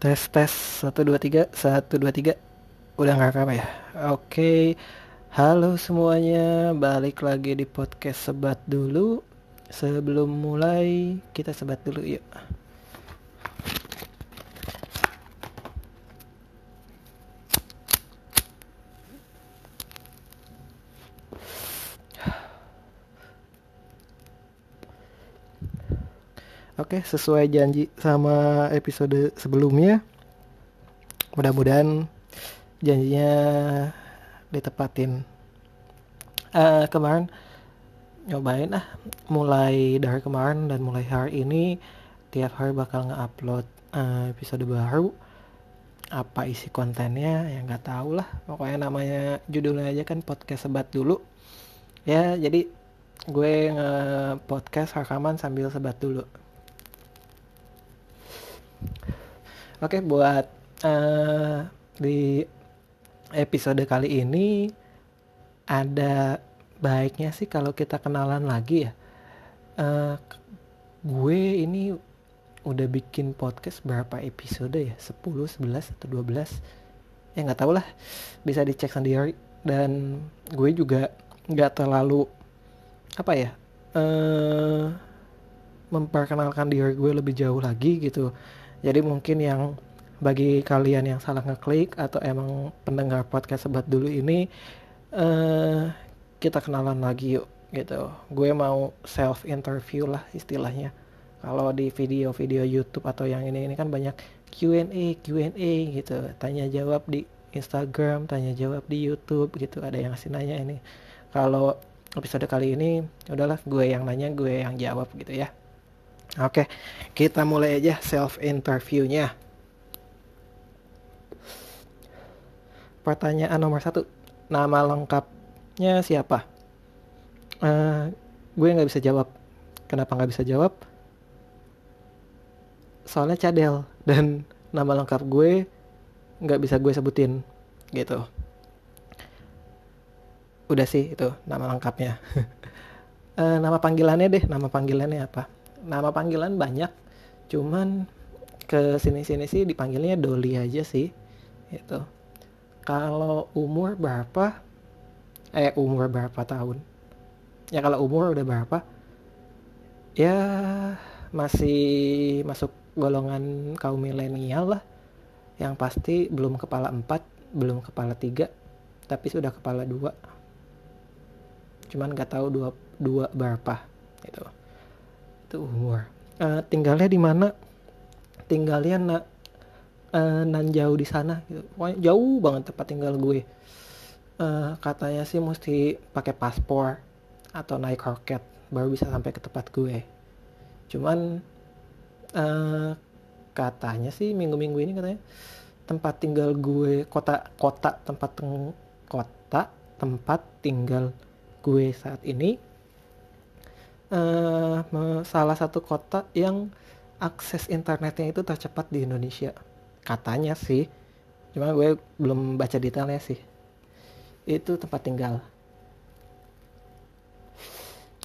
Tes tes satu dua tiga satu dua tiga udah nggak apa ya? Oke, halo semuanya, balik lagi di podcast sebat dulu. Sebelum mulai kita sebat dulu yuk. Oke, sesuai janji sama episode sebelumnya. Mudah-mudahan janjinya ditepatin. Eh, kemarin nyobain ah, mulai dari kemarin dan mulai hari ini tiap hari bakal nge-upload eh, episode baru. Apa isi kontennya ya nggak tahu lah. Pokoknya namanya judulnya aja kan podcast sebat dulu. Ya, jadi gue nge-podcast rekaman sambil sebat dulu. Oke, buat uh, di episode kali ini ada baiknya sih kalau kita kenalan lagi ya. Uh, gue ini udah bikin podcast berapa episode ya? 10, 11 atau 12? Ya nggak tahu lah. Bisa dicek sendiri. Dan gue juga nggak terlalu apa ya? Uh, memperkenalkan diri gue lebih jauh lagi gitu jadi mungkin yang bagi kalian yang salah ngeklik atau emang pendengar podcast sebat dulu ini uh, kita kenalan lagi yuk gitu. Gue mau self interview lah istilahnya. Kalau di video-video YouTube atau yang ini ini kan banyak Q&A, Q&A gitu. Tanya jawab di Instagram, tanya jawab di YouTube gitu. Ada yang ngasih nanya ini. Kalau episode kali ini udahlah gue yang nanya, gue yang jawab gitu ya. Oke, kita mulai aja self interviewnya. Pertanyaan nomor satu, nama lengkapnya siapa? Uh, gue nggak bisa jawab. Kenapa nggak bisa jawab? Soalnya cadel dan nama lengkap gue nggak bisa gue sebutin gitu. Udah sih itu nama lengkapnya. uh, nama panggilannya deh, nama panggilannya apa? Nama panggilan banyak. Cuman ke sini-sini sih dipanggilnya Doli aja sih itu kalau umur berapa? Eh umur berapa tahun? Ya kalau umur udah berapa? Ya masih masuk golongan kaum milenial lah. Yang pasti belum kepala empat belum kepala tiga tapi sudah kepala dua. Cuman nggak tahu dua dua berapa gitu itu umur uh, tinggalnya di mana? Tinggalnya na, uh, nan jauh di sana gitu. Jauh banget tempat tinggal gue. Uh, katanya sih mesti pakai paspor atau naik roket baru bisa sampai ke tempat gue. Cuman uh, katanya sih minggu-minggu ini katanya tempat tinggal gue kota kota tempat kota tempat tinggal gue saat ini uh, salah satu kota yang akses internetnya itu tercepat di Indonesia. Katanya sih cuma gue belum baca detailnya sih. Itu tempat tinggal.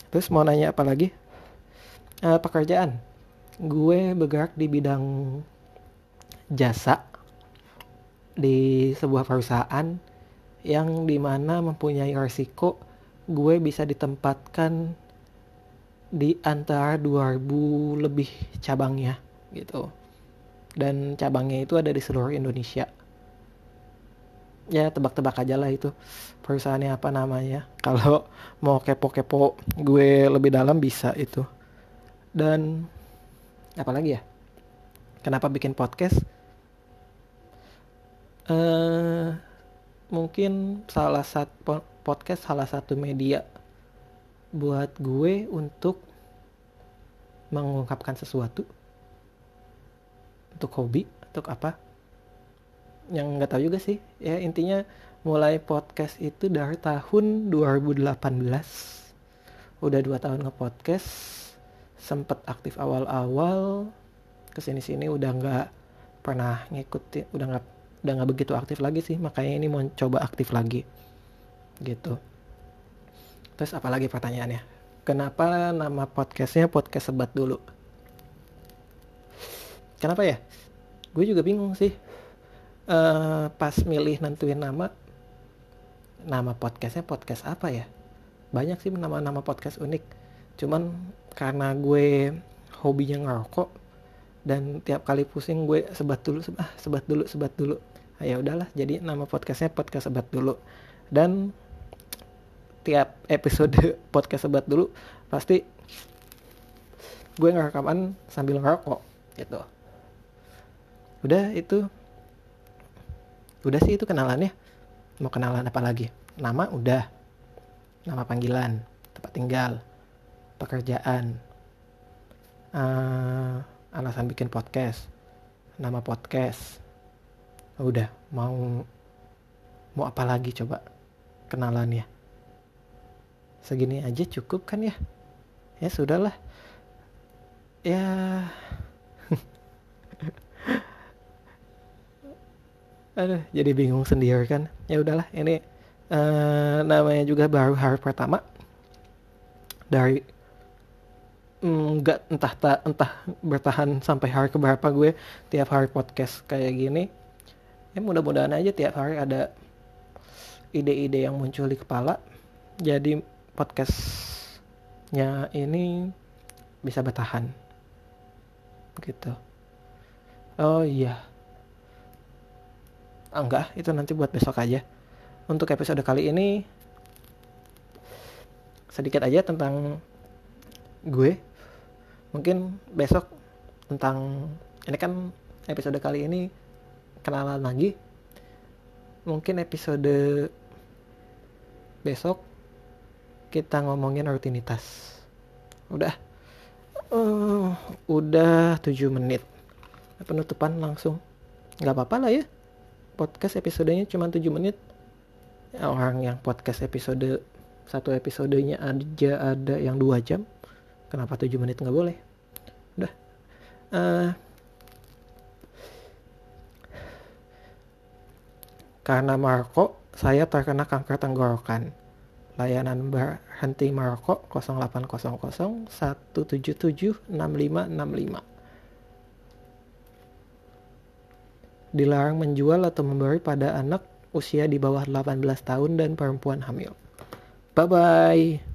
Terus mau nanya apa lagi? Uh, pekerjaan. Gue bergerak di bidang jasa di sebuah perusahaan yang di mana mempunyai resiko gue bisa ditempatkan di antara 2000 lebih cabangnya gitu. Dan cabangnya itu ada di seluruh Indonesia. Ya tebak-tebak aja lah itu perusahaannya apa namanya. Kalau mau kepo-kepo gue lebih dalam bisa itu. Dan apalagi ya? Kenapa bikin podcast? Uh, mungkin salah satu podcast salah satu media buat gue untuk mengungkapkan sesuatu? Untuk hobi? Untuk apa? Yang nggak tahu juga sih. Ya intinya mulai podcast itu dari tahun 2018 udah dua tahun nge-podcast sempet aktif awal-awal ke sini-sini udah nggak pernah ngikutin udah nggak udah nggak begitu aktif lagi sih. Makanya ini mau coba aktif lagi gitu Terus apalagi pertanyaannya? Kenapa nama podcastnya podcast sebat dulu? Kenapa ya? gue juga bingung sih uh, pas milih nentuin nama nama podcastnya podcast apa ya banyak sih nama-nama podcast unik cuman karena gue hobinya ngerokok dan tiap kali pusing gue sebat dulu sebat, ah, sebat dulu sebat dulu ah, ya udahlah jadi nama podcastnya podcast sebat dulu dan tiap episode podcast sebat dulu pasti gue ngerekaman sambil ngerokok gitu. Udah itu. Udah sih itu kenalannya. Mau kenalan apa lagi? Nama udah. Nama panggilan tempat tinggal pekerjaan. Uh, alasan bikin podcast nama podcast. Udah mau mau apa lagi coba kenalan ya segini aja cukup kan ya? Ya sudahlah. Ya. Aduh jadi bingung sendiri kan? Ya udahlah. Ini uh, namanya juga baru hari pertama. Dari nggak mm, entah tak entah bertahan sampai hari keberapa gue tiap hari podcast kayak gini. Ya mudah-mudahan aja tiap hari ada ide-ide yang muncul di kepala. Jadi podcastnya ini bisa bertahan. Gitu. Oh iya. Ah, enggak. Itu nanti buat besok aja. Untuk episode kali ini sedikit aja tentang gue. Mungkin besok tentang ini kan episode kali ini kenalan lagi. Mungkin episode besok kita ngomongin rutinitas. Udah. Uh, udah 7 menit. Penutupan langsung. Nggak apa-apa lah ya. Podcast episodenya cuma 7 menit. Orang yang podcast episode satu episodenya aja ada yang dua jam. Kenapa 7 menit nggak boleh? Udah. Uh, karena Marco saya terkena kanker tenggorokan layanan berhenti merokok 0800 177 6565 dilarang menjual atau memberi pada anak usia di bawah 18 tahun dan perempuan hamil. Bye bye.